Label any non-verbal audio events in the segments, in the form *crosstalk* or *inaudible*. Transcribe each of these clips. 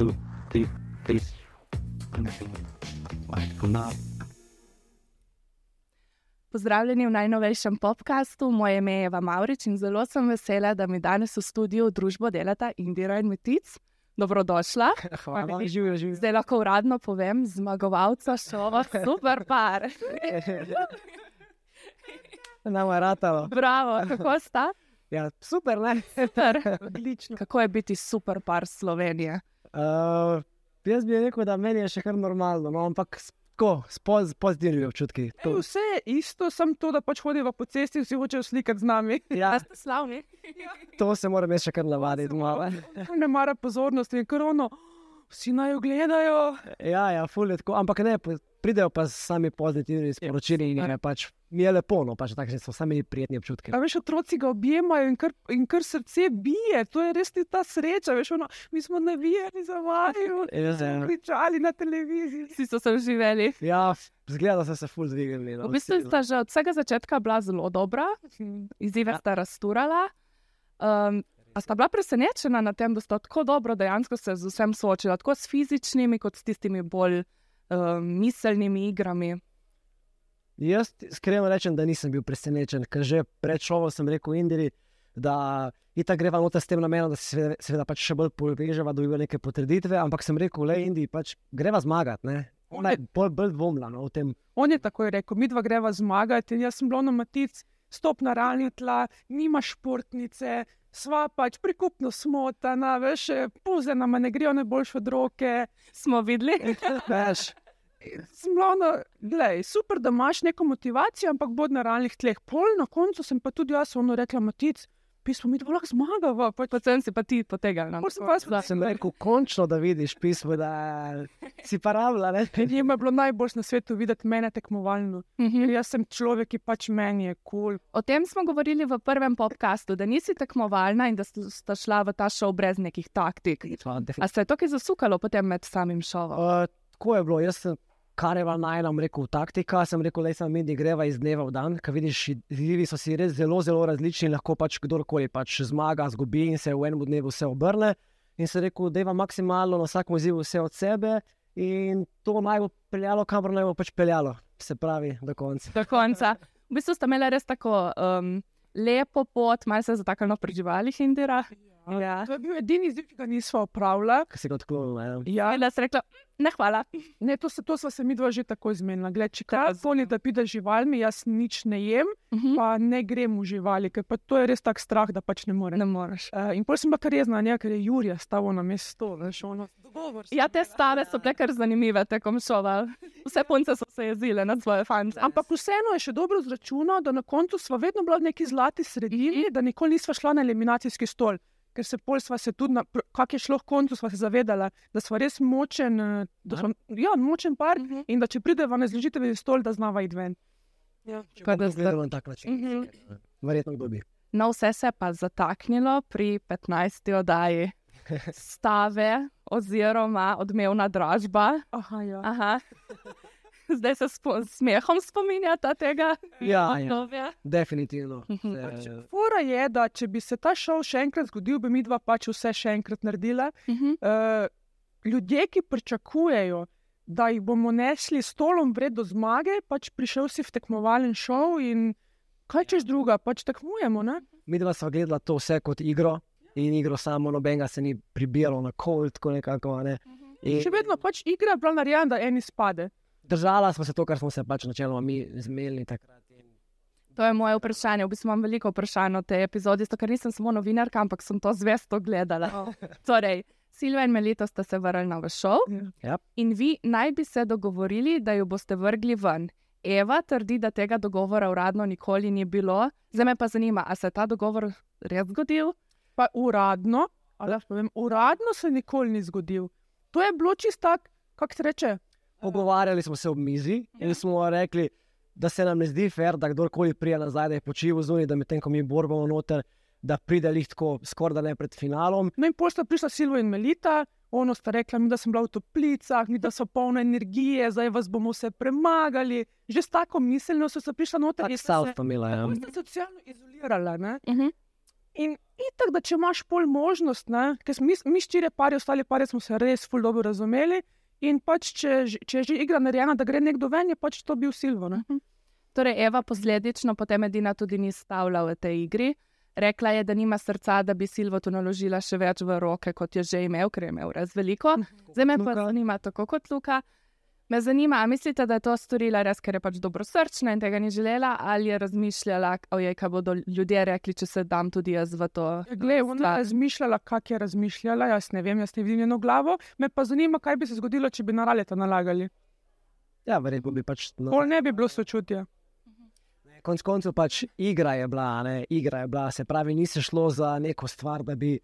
two, three, three. One, Pozdravljeni v najnovejšem podkastu. Moje ime je Eva Maurič in zelo sem vesela, da mi danes v studiu družbo delata Indira in Metic. Dobrodošla. *laughs* Hvala, živijo, živijo. Zdaj lahko uradno povem, zmagovalca šova, super par. *laughs* Nam je ratalo. Bravo, *laughs* kako sta? Ja, super, ne? Super. Odlično. Kako je biti super par Slovenije? Uh, jaz bi rekel, da meni je še kar normalno, no, ampak tako, s poz, pozitivnimi občutki. To, Vse je isto, samo to, da pač hodijo po cesti in vsi hočejo slikati z nami. *laughs* ja, Ste slavni? to se moram še kar navaditi. Ne mara pozornosti in krono. Vsi naj jo gledajo. Ja, ja, ful je tako, ampak ne, pridejo pa sami pozitivnimi sporočili in je pač, mi je lepo, no, pač takšni so sami prijetni občutki. A veš, otroci ga objemajo in kar, in kar srce bije. To je res ti ta sreča. Veš, ono, mi smo navijeni za vaju. Ja, ja. Kričali na televiziji. Vsi so se uživali. Ja, zgleda, da so se ful dvignili. No, V bistvu no. sta že od vsega začetka bila zelo dobra, izzive sta razturala. Um, a sta bila presenečena nad tem, da sta tako dobro dejansko se z vsem soočila, tako s fizičnimi, kot s tistimi bolj um, miselnimi igrami. Jaz iskreno rečem, da nisem bil presenečen, ker že pred šovom sem rekel Indiri, da ita greva nota s tem namenom, da se seveda, seveda pač še bolj poveževa, dobiva neke potrditve, ampak sem rekel, le Indi, pač greva zmagati. Ne? Ona je bolj, bolj dvomila no, v tem. On je tako rekel, mi dva greva zmagati. In jaz sem bil na matic, stop na ravni tla, nima športnice. Sva pač prikupno smotana, veš, puze nam ne grejo najboljše od roke. Smo videli, *laughs* Veš, Sem bila, ono, glej, super, da imaš neko motivacijo, ampak bod na realnih tleh. Pol na koncu sem pa tudi jaz ono rekla, matic, pismo, mi dva lahko zmagava. Pač, potem si pa ti potegal. Pol sem pa sem rekel, končno da vidiš pismo, da si pa rabila. Njima je bilo najbolj na svetu videti mene tekmovalno. Mhm. Ker jaz sem človek, ki pač meni je kul. Cool. O tem smo govorili v prvem podkastu, da nisi tekmovalna in da sta šla v ta šov brez nekih taktik. A se je to kaj zasukalo potem med samim šovom? Uh, tako je bilo, jaz sem. Kar je najlam rekel, taktika. Sem rekel, da sem mi greva iz dneva v dan. Ker vidiš, izzivi so si res zelo, zelo različni. Lahko pač kdorkoli pač zmaga, zgubi in se v enem dnevu vse obrne. In sem rekel, da je maksimalno na vsakem izzivu vse od sebe in to naj bo peljalo, kamor naj bo pač peljalo. Se pravi, do konca. Do konca. V bistvu sta imela res tako um, lepo pot, malo se zataknilo pri živalih in dira. Ja. To je bil edini izziv, ki ga nismo opravljali. Ki si ga odklonil. Ja, In da si rekla, ne hvala. ne, to, se, to sva se mi dva že tako izmenila. Gled, če karkoli da pide živalmi, jaz nič ne jem, Mhm. pa ne grem v živali, ker pa to je res tak strah, da pač ne morem. Ne moreš. Uh, in potem sem pa kar jezna, ne, ker je Jurija stavo na mestu. Veš, ono, dogovor. Ja, te stave so bile kar zanimive tekom šova. Vse punce so se jezile nad svoje fante. Ampak vseeno je še dobro zračunal, da na koncu smo vedno bili v neki zlati sredini, da nikoli nismo šla na eliminacijski stol. Ker se pol sva se tudi, kako je šlo v koncu, sva se zavedala, da smo res močen, eh, da smo, ja, močen par Mhm. in da če prideva na izložitev stol, da znava iti ven. Ja. Da zdaj- Zgledal na tak način. Mhm. Verjetno kdo bi. No, vse se je pa zataknilo pri 15. oddaji. *laughs* Stave oziroma odmevna dražba. Aha, ja. Aha. Zdaj se spo, smehom spominjata tega Ja, ja, obdobja. definitivno. Mhm. Se- Fora je, da če bi se ta šov še enkrat zgodil, bi mi dva pač vse še enkrat naredila. Mhm. Uh, ljudje, ki pričakujejo, da jih bomo nesli s stolom vred do zmage, pač prišel si v tekmovalen šov in kaj češ druga, pač tekmujemo. Ne? Mi dva sva gledala to vse kot igro in igro samo nobenega se ni pribijalo na kol, tako nekako. a Ne? In Še vedno pač igra je bila narejena, da en izpade. Držala smo se to, kar smo se pač načeloma mi zmelili takrat. In To je moje vprašanje. V bistvu imam veliko vprašanj o tej epizodi, zato ker nisem samo novinarka, ampak sem to zvesto gledala. *laughs* Torej, Silva in Melito sta se vrnili na vaš šov Ja. in vi naj bi se dogovorili, da jo boste vrgli ven. Eva trdi, da tega dogovora uradno nikoli ni bilo. Zdaj me pa zanima, ali se je ta dogovor res zgodil? Pa uradno, ali jaz povem, uradno se nikoli ni zgodil. To je bilo čisto tako, kako se reče. Pogovarjali smo se ob mizi in smo rekli, da se nam ne zdi fair, da kdorkoli prije nazaj, da je počival zunaj, da medtem ko mi borbamo noter, da pride lih tako skoraj da ne pred finalom. No in pošta prišla Silva in Melita, ono sta rekla, mi, da sem bila v toplicah, mi, da so polne energije, zdaj vas bomo vse premagali. Že s tako miselnostjo so prišla noter Tak in sta se, imela. Ja. tako sta se socialno izolirala. Ne? Uh -huh. In tako, da če imaš pol možnost, ne, ker mi, mi štiri pari, ostali pari smo se res ful dobro razumeli. In pač, če, če je že igra narejena, da gre nekdo ven, je pač to bil Silvo. Ne? Torej, Eva posledično potem edina tudi ni stavila v tej igri. Rekla je, da nima srca, da bi Silvotu naložila še več v roke, kot je že imel, ker je imel res veliko. Zdaj me pa zanima, tako kot Luka. Me zanima, a mislite, da je to storila res, ker je pač dobrosrčna in tega ni želela, ali je razmišljala, ojej, kaj bodo ljudje rekli, če se dam tudi jaz v to. Glej, ona je razmišljala, kako je razmišljala. Jaz ne vem, jaz ne vidim njeno glavo. Me pa zanima, kaj bi se zgodilo, če bi na raleta nalagali. Ja, verjetno bi pač. No, Pol ne bi bilo sočutja. Konec koncev pač igra je bila, ne, igra je bila, se pravi, ni se šlo za neko stvar, da bi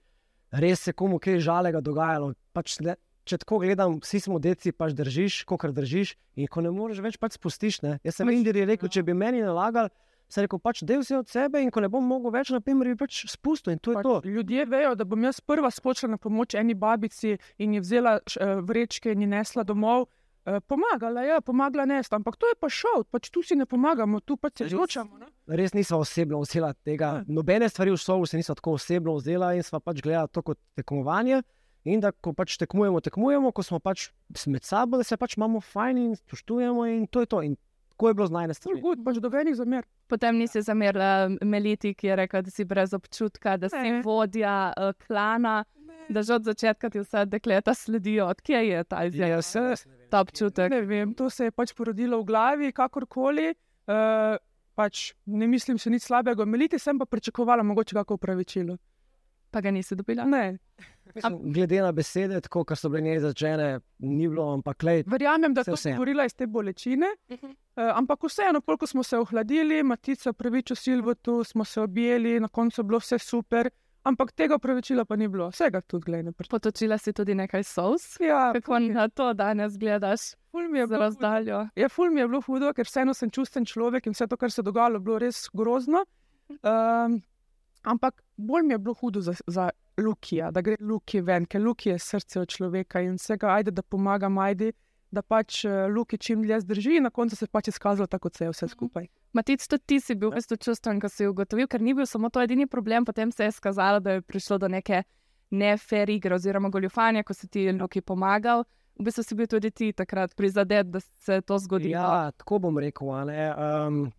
res se komu kaj žalega dogajalo. Pač ne, če tako gledam, vsi smo deci, pač držiš, kot držiš, in ko ne moreš več, pač spustiš. Ne. Jaz sem Indiri rekel, če bi meni nalagali, sem rekel, pač del si od sebe in ko ne bom mogel več, naprimer, bi pač spustil in to je Pač to. ljudje vejo, da bom jaz prva spočila na pomoč eni babici in ji vzela eh, vrečke in ji nesla domov. Eh, Pomagala je, pomagala nesta, ampak to je pa šel, pač tu si ne pomagamo, tu pač se ne. Res nisva osebno vzela tega. Nobene stvari v šovu se nisva tako osebno vzela in sva pač gledala to kot tekmovanje. In da, ko pač tekmujemo, tekmujemo, ko smo pač med sabo, da se pač imamo fajn in spoštujemo, in to je to. In tako je bilo z najne Ful strani. good, pač dobenih zamer. Potem nisi zamerila Meliti, ki je rekla, da si brez občutka, da si Ne. vodja uh, klana, da že od začetka ti vse dekleta sledijo. Odkje je ta Ja, izjava? vse, Ta občutek. Ne vem, to se je pač porodilo v glavi, kakorkoli. Uh, pač ne mislim se nič slabega, meliti sem pa pričakovala mogoče kako upravičilo. Pa ga nisi dobila. Ne, Mislim, glede na besede, tako kot so bile njene začene, ni bilo, ampak lej, verjamem, da to vseeno. govorila iz te bolečine. Uh, ampak vseeno, pol, ko smo se ohladili, Matica pravičil Silvotu, smo se objeli, na koncu je bilo vse super. Ampak tega upravičila pa ni bilo, vsega tudi gledaj. Potočila si tudi nekaj sos. Ja, Kako ful na to danes gledaš ful mi je bilo hudo. razdaljo? Ja, ful mi je bilo hudo, ker vseeno sem čusten človek in vse to, kar se je dogajalo, bilo res grozno. Um, ampak bolj mi je bilo hudo za, za Lukija, da gre Luki ven, ker Luki je srce od človeka in vsega, ajde, da pomaga Majdi, da pač uh, Luki čim dlje zdrži in na koncu se je pač izkazalo tako, kot se je vse skupaj. Matic, tudi ti si bil v bistvu čustven, ko si ugotovil, ker ni bil samo to edini problem, potem se je skazalo, da je prišlo do neke nefer igre oziroma goljufanja, ko si ti Luki pomagal. V bistvu si bil tudi ti takrat prizadet, da se je to zgodilo. Ja, tako bom rekel. a ne, Um,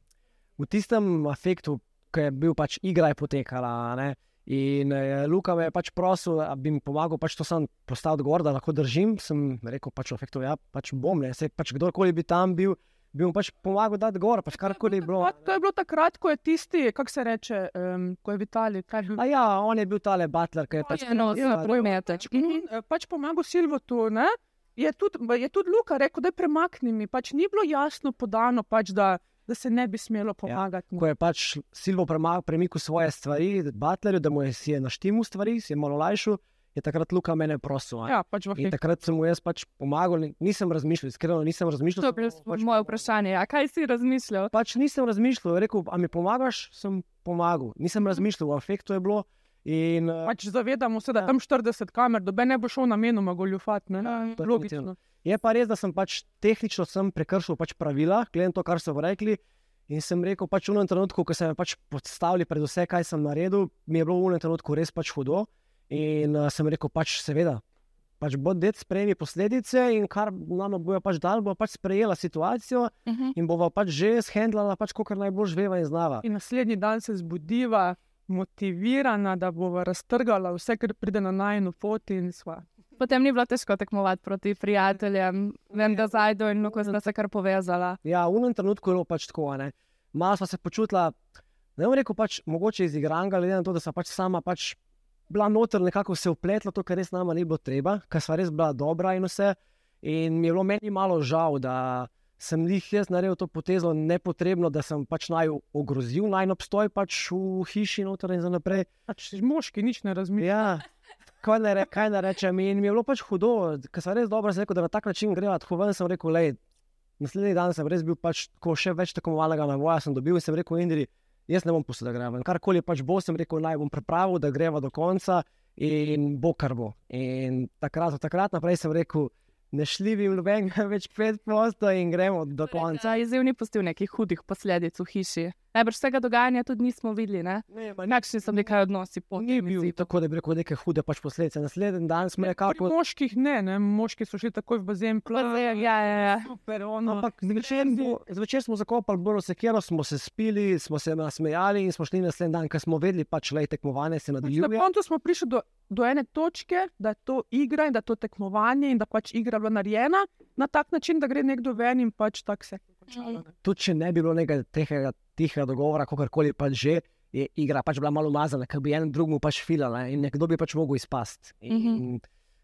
v tistem afektu, ki je bil pač igra, je potekala. a ne, In eh, Luka me je pač prosil, da bi mi pomagal, pač to sem postavil gor, da lahko držim. Sem rekel, pač v efektu, ja, pač bom, ne, se pač kdorkoli bi tam bil, bi mu pač pomagal dati gor, pač karkoli je bilo. Takrat- To je bilo takrat, ko je tisti, kako se reče, um, ko je Vitalij, kaj je bil. A ja, on je bil tale Butler, ki je pač je nos, ja, prometec. In eh, pač pomagal Silvotu. Ne? Je tudi, je tudi Luka rekel, da je premakni mi. Pač ni bilo jasno podano, pač, da, da se ne bi smelo pomagati. ko je pač Silvo premikal svoje stvari, Butlerju, da mu je, si je naštimal stvari, si je malo lajšal, je takrat Luka mene prosil. Ja, pač In takrat sem mu jaz pač pomagal, ni- nisem razmišljal, iskreno nisem razmišljal. To je bilo pač moje vprašanje. A kaj si razmišljal? Pač nisem razmišljal, rekel, a mi pomagaš, sem pomagal. Nisem razmišljal, v afektu je bilo. In, uh, Pač zavedamo se, da Ja. tam 40 kamer, da ne bo šel namenoma goljufati. ne. definitivno. Logično. je pa res, da sem pač tehnično sem prekršil pač pravila, glede na to, kar so rekli. In sem rekel, pač v enem trenutku, ko so me pač postavili pred vse, kaj sem naredil, mi je bilo v enem trenutku res pač hudo. In uh, sem rekel, pač seveda, pač bo det sprejeli posledice in kar nam bojo pač dal, bo pač sprejela situacijo Uh -huh. in bova pač že shendlala, pač kar najbolj žveva in znava. In naslednji dan se zbudiva, motivirana, da bo raztrgala vse, kar pride na najno pot. in sva. Potem ni bilo težko tekmovati proti prijateljem, vem, da zajdo in lahko sta se kar povezala. Ja, v enem trenutku je bilo pač tako. a ne. Malo sva se počutila, ne bom rekel, pač, mogoče izigranga, glede na to, da sem pač sama pač bila noter, nekako se upletla to, kar res nama ni bilo treba, ker sva res bila dobra in vse. In mi je bilo meni malo žal, da sem jih jaz naredil to potezo nepotrebno, da sem pač naj ogrozil naj obstoj pač v hiši noter in za naprej. Pač moški nič ne razmišljajo. Ja, kaj naj, re, kaj naj rečem. In mi je bilo pač hudo, ker sem res dobro rekel, da na tak način greva. Tako ven sem rekel, lej, naslednji dan sem res bil pač tako še več tekmovalnega navoja sem dobil in sem rekel, Indri, jaz ne bom pustil, da greva. Karkoli pač bo, sem rekel, naj bom pripravil, da greva do konca in bo kar bo. In takrat, od takrat naprej sem rekel, ne šljivim nobenega več pet posto in gremo do konca. Ta izziv ni pustil nekih hudih posledic v hiši. Najbrž vsega dogajanja tudi nismo videli. Ne? Ne, ma Kakšni so bili kaj odnosi Ni bil izidu? tako, da bi rekel neke hude pač posledice. Naslednji dan smo Pri nekako. moških ne, ne, moški so šli takoj v bazen, Bazen, ja, ja, ja. Super, ono. Ampak zvečer, smo- zvečer smo zakopali bolj sekiro, smo se spili, smo se nasmejali in smo šli naslednji dan, ker smo vedeli, pač le tekmovanje se Na nadaljuje. koncu smo prišli do, do ene točke, da je to igra in da je to tekmovanje in da pač igra bila narejena na tak način, da gre nekdo ven in pač tako se končalo. ne. Tudi če ne bi bilo nekega tihega, tihega dogovora, kakorkoli pač že, je igra pač bila malo umazana, ker bi en drugemu pač filala in nekdo bi pač mogel izpasti. In, Mhm. in,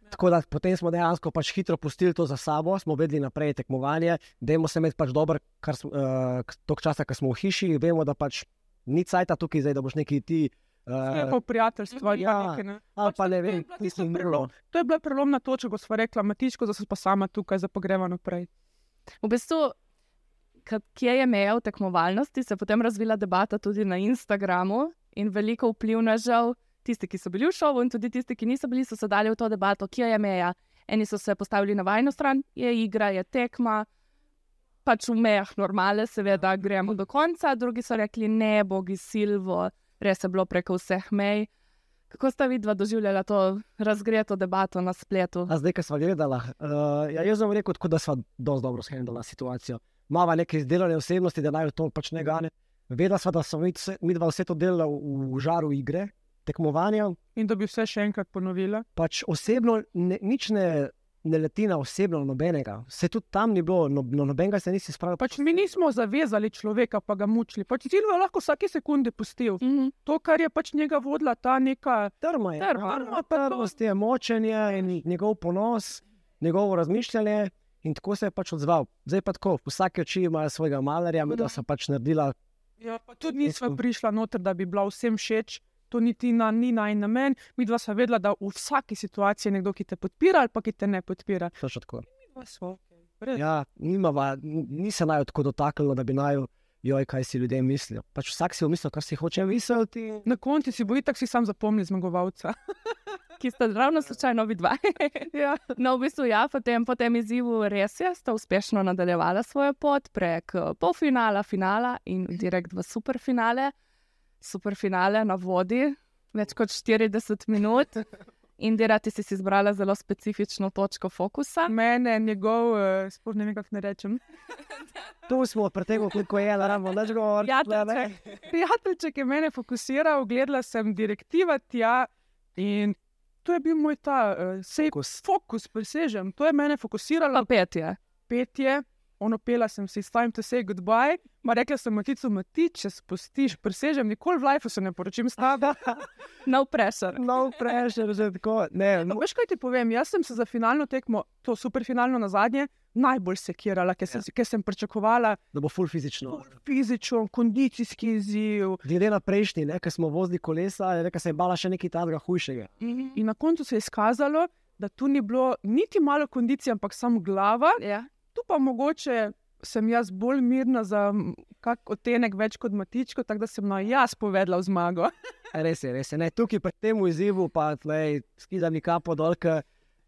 Tako da potem smo dejansko pač hitro pustili to za sabo, smo vedeli naprej tekmovanje, dajmo se imeti pač dobro, kar smo, uh, tok časa, ko smo v hiši, vemo, da pač ni cajta tukaj, zdaj, da boš neki ti. Uh, pa prijateljstvo ali Ja. nekaj. Ne? ali pa ne vem, nisem tista vrlo. To je bila prelomna točka, ko smo rekla, Matičko, da se pa sama tukaj za pogreva naprej. V bistvu, kje je meja v tekmovalnosti, se je potem razvila debata tudi na Instagramu in veliko vplivnežev, tisti, ki so bili v šovu in tudi tisti, ki niso bili, so se dali v to debato, kje je meja. Eni so se postavili na vajno stran, je igra, je tekma, pač v mejah normale, seveda gremo do konca, drugi so rekli ne, bogi Silvo, res je bilo preko vseh mej. Kako sta vidva doživljala to razgreto debato na spletu? A zdaj, ki smo gledali, uh, ja, jaz sem rekel, tako, da smo dobro shendala situacijo. Mava neke izdelane osebnosti, da naj to pač ne gane. Vedela sva, da smo mi dva vse to delali v, v žaru igre, tekmovanja. In da bi vse še enkrat ponovila. Pač osebno ne, nič ne, ne leti na osebno nobenega. Se tudi tam ni bilo, no, no, nobenega se nisi spravil. Pač mi nismo zavezali človeka, pa ga mučili. Pač Silvo je lahko vsake sekunde pustil. Mhm. To, kar je pač njega vodila, ta neka. Trma je. Trma, Trma, trmost je močenje in njegov ponos, njegovo razmišljanje. In tako se je pač odzval. Zdaj pa tako, vsake oči ima svojega malarja, da so pač naredila Ja, pa tudi nismo prišla noter, da bi bila vsem všeč. To niti na, ni naj namen. Mi dva sva vedela, da v vsaki situaciji je nekdo, ki te podpira ali pa ki te ne podpira. točno tako. Ja, nimava, ni se naj tako dotaknilo, da bi naj, joj, kaj si ljudje mislijo. Pač vsak si umislil, kar si hoče misliti. Na koncu si bo itak si sam zapomnil zmagovalca. *laughs* Ki sta ravno slučajno vidva. *laughs* ja. No, v bistvu, ja, potem, po tem izzivu res je, sta uspešno nadaljevala svojo pot prek eh, polfinala, finala in direkt v superfinale. Superfinale na vodi, več kot 40 minut. Indira, ti si izbrala zelo specifično točko fokusa. Mene, njegov, uh, sploh ne vem, kako ne rečem. *laughs* Tu smo pretegnili, koliko je, da ramo govoriti. Prijateljček. Prijateljček je mene fokusiral, gledala sem direktiva tja in to je bil moj ta uh, sej, Fokus. fokus, presežem. To je mene fokusiralo, Pa petje. petje, ono pela sem si, it's time to say goodbye. Ma rekla sem Maticu, Mati, če spustiš, presežem, nikoli v lifeu se ne poročim s tabo. *laughs* No pressure. No pressure, že tako. Ne, no, veš kaj ti povem, jaz sem se za finalno tekmo, to superfinalno na zadnje, najbolj sekirala, ker sem, ja. ker sem pričakovala da bo full fizično. fizičen, kondicijski izziv. Glede na prejšnji, ne, ko smo vozili kolesa, je rekel, se je bala še nekaj takega hujšega. In na koncu se je izkazalo, da tu ni bilo niti malo kondicije, ampak samo glava. Ja. Tu pa mogoče sem jaz bolj mirna za odtenek več kot matičko, tako da sem na jaz povedala zmago. *laughs* Res je, res je. Ne, tukaj pri tem izzivu, pa skida mi kapo dol. ke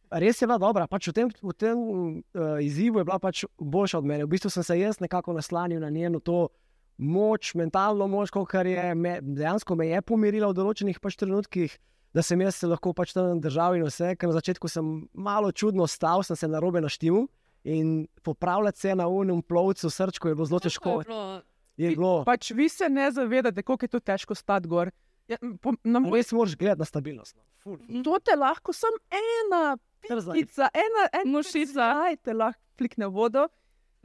Res je bila dobra, pač v tem, v tem uh, izzivu je bila pač boljša od mene. V bistvu sem se jaz nekako naslanil na njeno to moč, mentalno moč, kar je me, dejansko me je pomirila v določenih pač trenutkih, da sem jaz se lahko pač tam držal in vse. Ker na začetku sem malo čudno stal, sem se na robe naštel in popravljati se na unem plovcu srčko je bilo zelo težko. Je bilo, Pač vi se ne zavedate, kako je to težko stati gor. Ja, po, na, moj, res moraš gledati na stabilnost. no. Ful. to te lahko samo ena pica, ena, ena Mušica. Aj, te lahko flikne v vodo.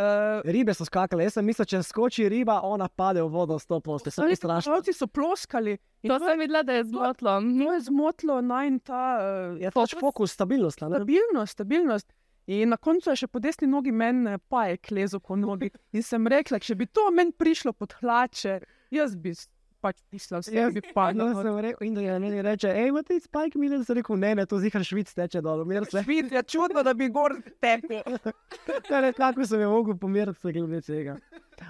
Uh, Ribe so skakale, jaz sem mislil, če skoči riba, ona pade v vodo, stopno, ste se strašili. Otroci so ploskali. In To sem videla, da je zmotlo. To je zmotilo naj ta uh, Je pač fokus, stabilnost. a Ne? stabilnost, stabilnost. In na koncu je še po desni nogi meni pajek lezel po nogi. In sem rekla, če bi to meni prišlo pod hlače, jaz bi pač mislila, vse Jaz bi padlo. No, sem rekel, in da je meni reče, hej, imate spajk, mi sem rekel, ne, ne, to zihar švic teče dol. Švit je čudno, da bi gor tekel. *laughs* Ne, kako sem jo mogel pomiriti, se glede tega.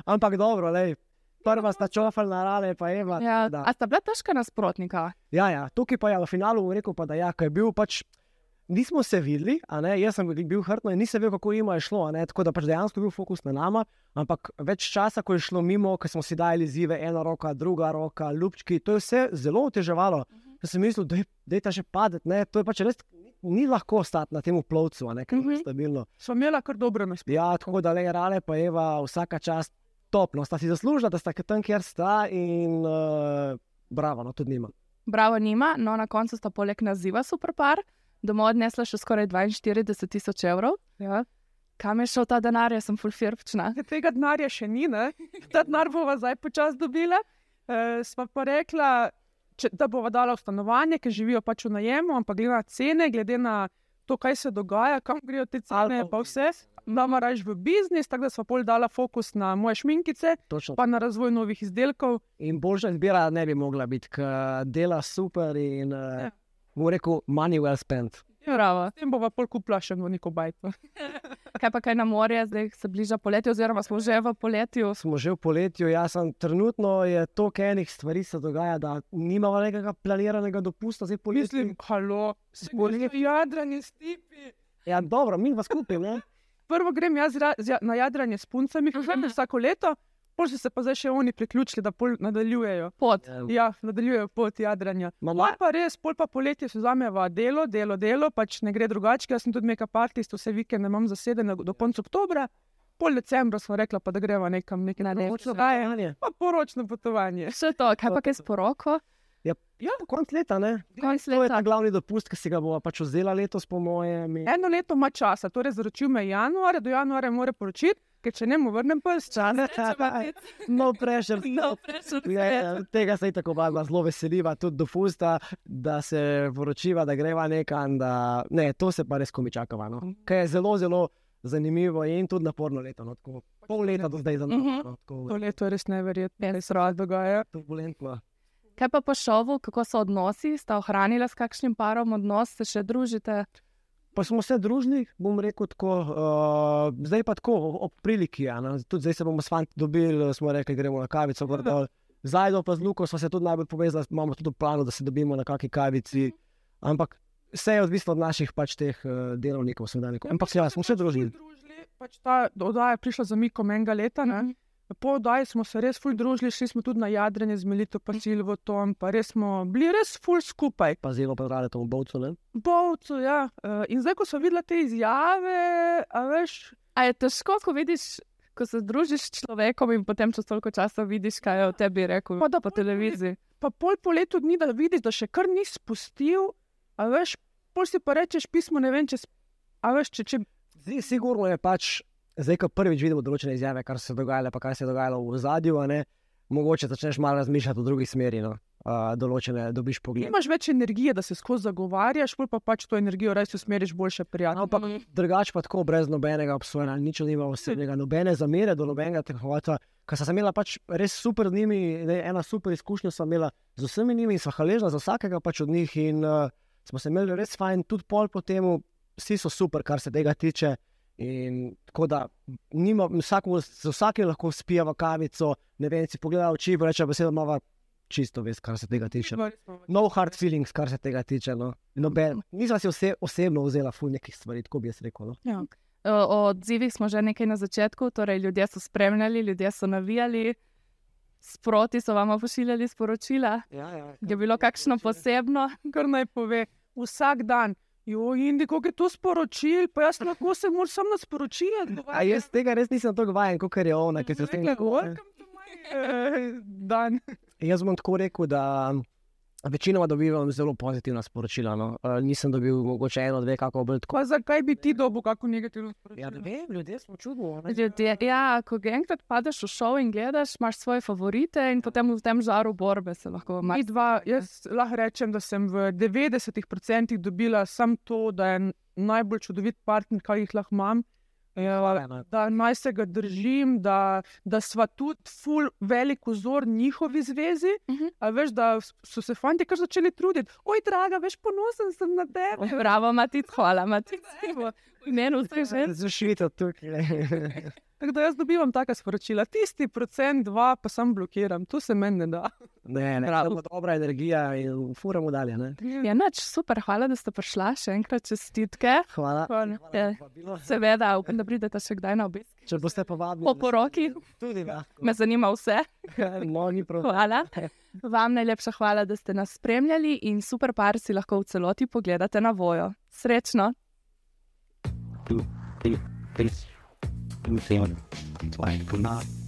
Ampak dobro, lej. Prva sta čofal na rale, pa je bila. Ja, da. a sta bila težka nasprotnika? Ja, ja, tukaj pa je v finalu rekel, pa da ja, ko je bil pač. Nismo se videli, jaz sem bil hrtno in nisem vedel, kako jim je šlo, tako da pač dejansko je bil fokus na nama, ampak več časa, ko je šlo mimo, ko smo si dali zive, ena roka, druga roka, ljubčki, to je vse zelo oteževalo. Da sem mislil, da je ta še padeti, ne, to je pač res. Ni lahko stati na tem plovcu, ne ker je stabilno. Smo imeli kar dobro nasprotje. Ja, tako da le rale, pa Eva, vsaka čast topno, sta si zaslužila, da sta tam, kjer sta in uh, bravo, no tudi nima. Bravo njima, no na koncu sta poleg naziva super par, domov odnesla še skoraj 42 tisoč evrov. Ja. Kam je šel ta denar, jaz sem fulfirpčna. *laughs* Tega denarja še ni, ne? ta denar bova zdaj počasi dobila. E, sva pa rekla, če, da bova dala v stanovanje, ker živijo pač v najemu, ampak glede na cene, glede na to, kaj se dogaja, kam grejo te cene, pa vse. Nama raje v biznis, tako da smo pol dala fokus na moje šminkice, Točno. pa na razvoj novih izdelkov. In boljša izbira ne bi mogla biti, ker dela super in, uh, Ja. Bom rekel, money well spent. Bravo. S tem bova pol kupila še v neko bajto. *laughs* Kaj pa kaj na morje, zdaj se bliža poletje, oziroma smo že v poletju. Smo že v poletju, jaz sem trenutno je toliko enih stvari se dogaja, da nimamo nekega planiranega dopusta, zdaj poletje. Mislim, halo, Poletje. smo jadranje s tipi. Ja, dobro, mi pa skupaj, ne? Prvo grem jaz ra- z- na jadranje s puncami, kot Mhm. vsako leto, pol so se pa zdaj še oni priključili, da pol nadaljujejo. Pot. Ja, nadaljujejo pot jadranja. Mama, pa res, pol pa poletje se vzameva delo, delo, delo, pač ne gre drugače. Jaz sem tudi neka partijska, vse vikende imam zasedene do konca oktobra. Pol decembra smo rekla, pa da greva nekam nekaj Na Poročno potovanje. pa poročno potovanje. Še to, kaj pa kaj s poroko? Ja, ja, konc leta, ne? Konec To je ta leta. glavni dopust, ki si ga bomo pač vzela letos, po mojem. Eno leto ima časa, torej zaročil me januarja, do januarja mora poročiti, ker če ne mu vrnem pes, čas. *laughs* No, pressure. No, pressure. Ja, ja, tega se je tako bavila, zelo veseliva, tudi do fusta, da se poročiva, da greva nekam. Da... Ne, to se pa res komi čakava. No. Kaj je zelo, zelo zanimivo in tudi naporno leto. No. Tako, pol leta do zdaj za nami. Mhm. No. To Tako, leto je res neverjetno, res rad dogaja. turbulentno. Kaj pa po šovu, kako so odnosi, sta ohranila s kakšnim parom odnos, se še družite? Pa smo se družili, bom rekel tako, uh, zdaj pa tako, ob priliki. Ja. Tudi zdaj se bomo s fanti dobili, smo rekli, gremo na kavico. gor. Zdaj, pa z Luko smo se tudi najbolj povezali, imamo tudi v planu, da se dobimo na kakšni kavici. Ampak vse je odvisno od naših pač teh uh, delovnikov, seveda. neko- Ampak ja, smo se družili. družili. Pač ta oddaja je prišla za mikom enega leta. Ne? Po oddaji smo se res ful družili, šli smo tudi na jadranje z Melito, pa Silvo, Tom, pa res smo bili res ful skupaj. Pa zelo pozdrav tomu bovcu. Ne? Bovcu, ja. Eh, In zdaj, ko so videla te izjave, a veš, A je težko, ko vidiš, ko se družiš s človekom in potem čez toliko časa vidiš, kaj je o tebi rekel Pa da po televiziji. pa pol po letu dni, da vidiš, da še kar ni spustil, a veš, pol si pa rečeš pismo, ne vem, če, a veš, če, če Zdaj, sigurno je pač, zdaj, ko prvič vidimo določene izjave, kar se je dogajalo, pa kaj se je dogajalo v zadju, mogoče začneš malo razmišljati v drugi smeri. No? Uh, določene dobiš pogled. imaš več energije, da se skozi zagovarjaš, pa pač to energijo res usmeriš boljše prijatelje. Ampak drugače pa tako, brez nobenega obsojanja, nič nima osebnega, nobene zamere do nobenega tekmovanja. Ker sem imela pač res super z njimi, ne, ena super izkušnja sem imela z vsemi njimi in sem hvaležna za vsakega pač od njih. In uh, smo se imeli res fajn, tudi pol po tem, vsi so super, kar se tega tiče. In tako da nima, vsakmu, z vsakim lahko spijemo kavico, ne vem, si pogleda v oči, pa reče besedo, ima čisto vest, kar se tega tiče. No hard feelings, kar se tega tiče. No. Noben, nisem si ose, osebno vzela ful nekih stvari, tako bi jaz rekel. No. Ja. O o odzivih smo že nekaj na začetku, torej ljudje so spremljali, ljudje so navijali, sproti so vam pošiljali sporočila. Ja, ja, Je bilo kakšno posebno? kar naj pove vsak dan. Jo, Indi, kako je to sporočil, pa jaz lahko se moram samo na sporočila A jaz tega res nisem tako vajen, kot je ona, ki se s tem Rekla, ukvarja. "Welcome to my, eh, Dan. *laughs* Jaz bom tako rekel, da večinoma dobivam zelo pozitivna sporočila. No. Uh, nisem dobil mogoče eno, dve, kako bolj tako. Pa zakaj bi ti dobil kako negativno sporočilo? Ja, ne vem, ljudje smo čudni. a. Ljudje, ja, ko enkrat padeš v šov in gledaš, imaš svoje favorite in potem v tem žaru borbe se lahko Mi malo. dva, jaz lahko rečem, da sem v 90% dobila samo to, da je najbolj čudovit partner, kar jih lahko imam. Ja, da naj se ga držim, da, da sva tudi ful velik vzor njihovi zvezi. Mhm. A veš, da so se fanti kar začeli truditi. Oj, draga, veš, ponosen sem na tebe. Bravo, Matic, hvala, Matic. Imenu vseh žen. Zašvita tukaj. *laughs* Tako da jaz dobivam taka sporočila, tisti procent, dva, pa sam blokiram, tu se meni ne da. Ne, ne, Prav. dobra energija in furamo dalje. Ne? Ja, nič, super, hvala, da ste prišla. Še enkrat čestitke. Hvala. Hvala. Hvala. Seveda, upam, da pridete še kdaj na obisk. Če boste povabili, Po poroki. Tudi lahko. Me zanima vse. *laughs* No, ni prav. Hvala. Vam najlepša hvala, da ste nas spremljali in super par si lahko v celoti pogledate na vojo. Srečno! Two, three, three, two, seven, five, two, nine.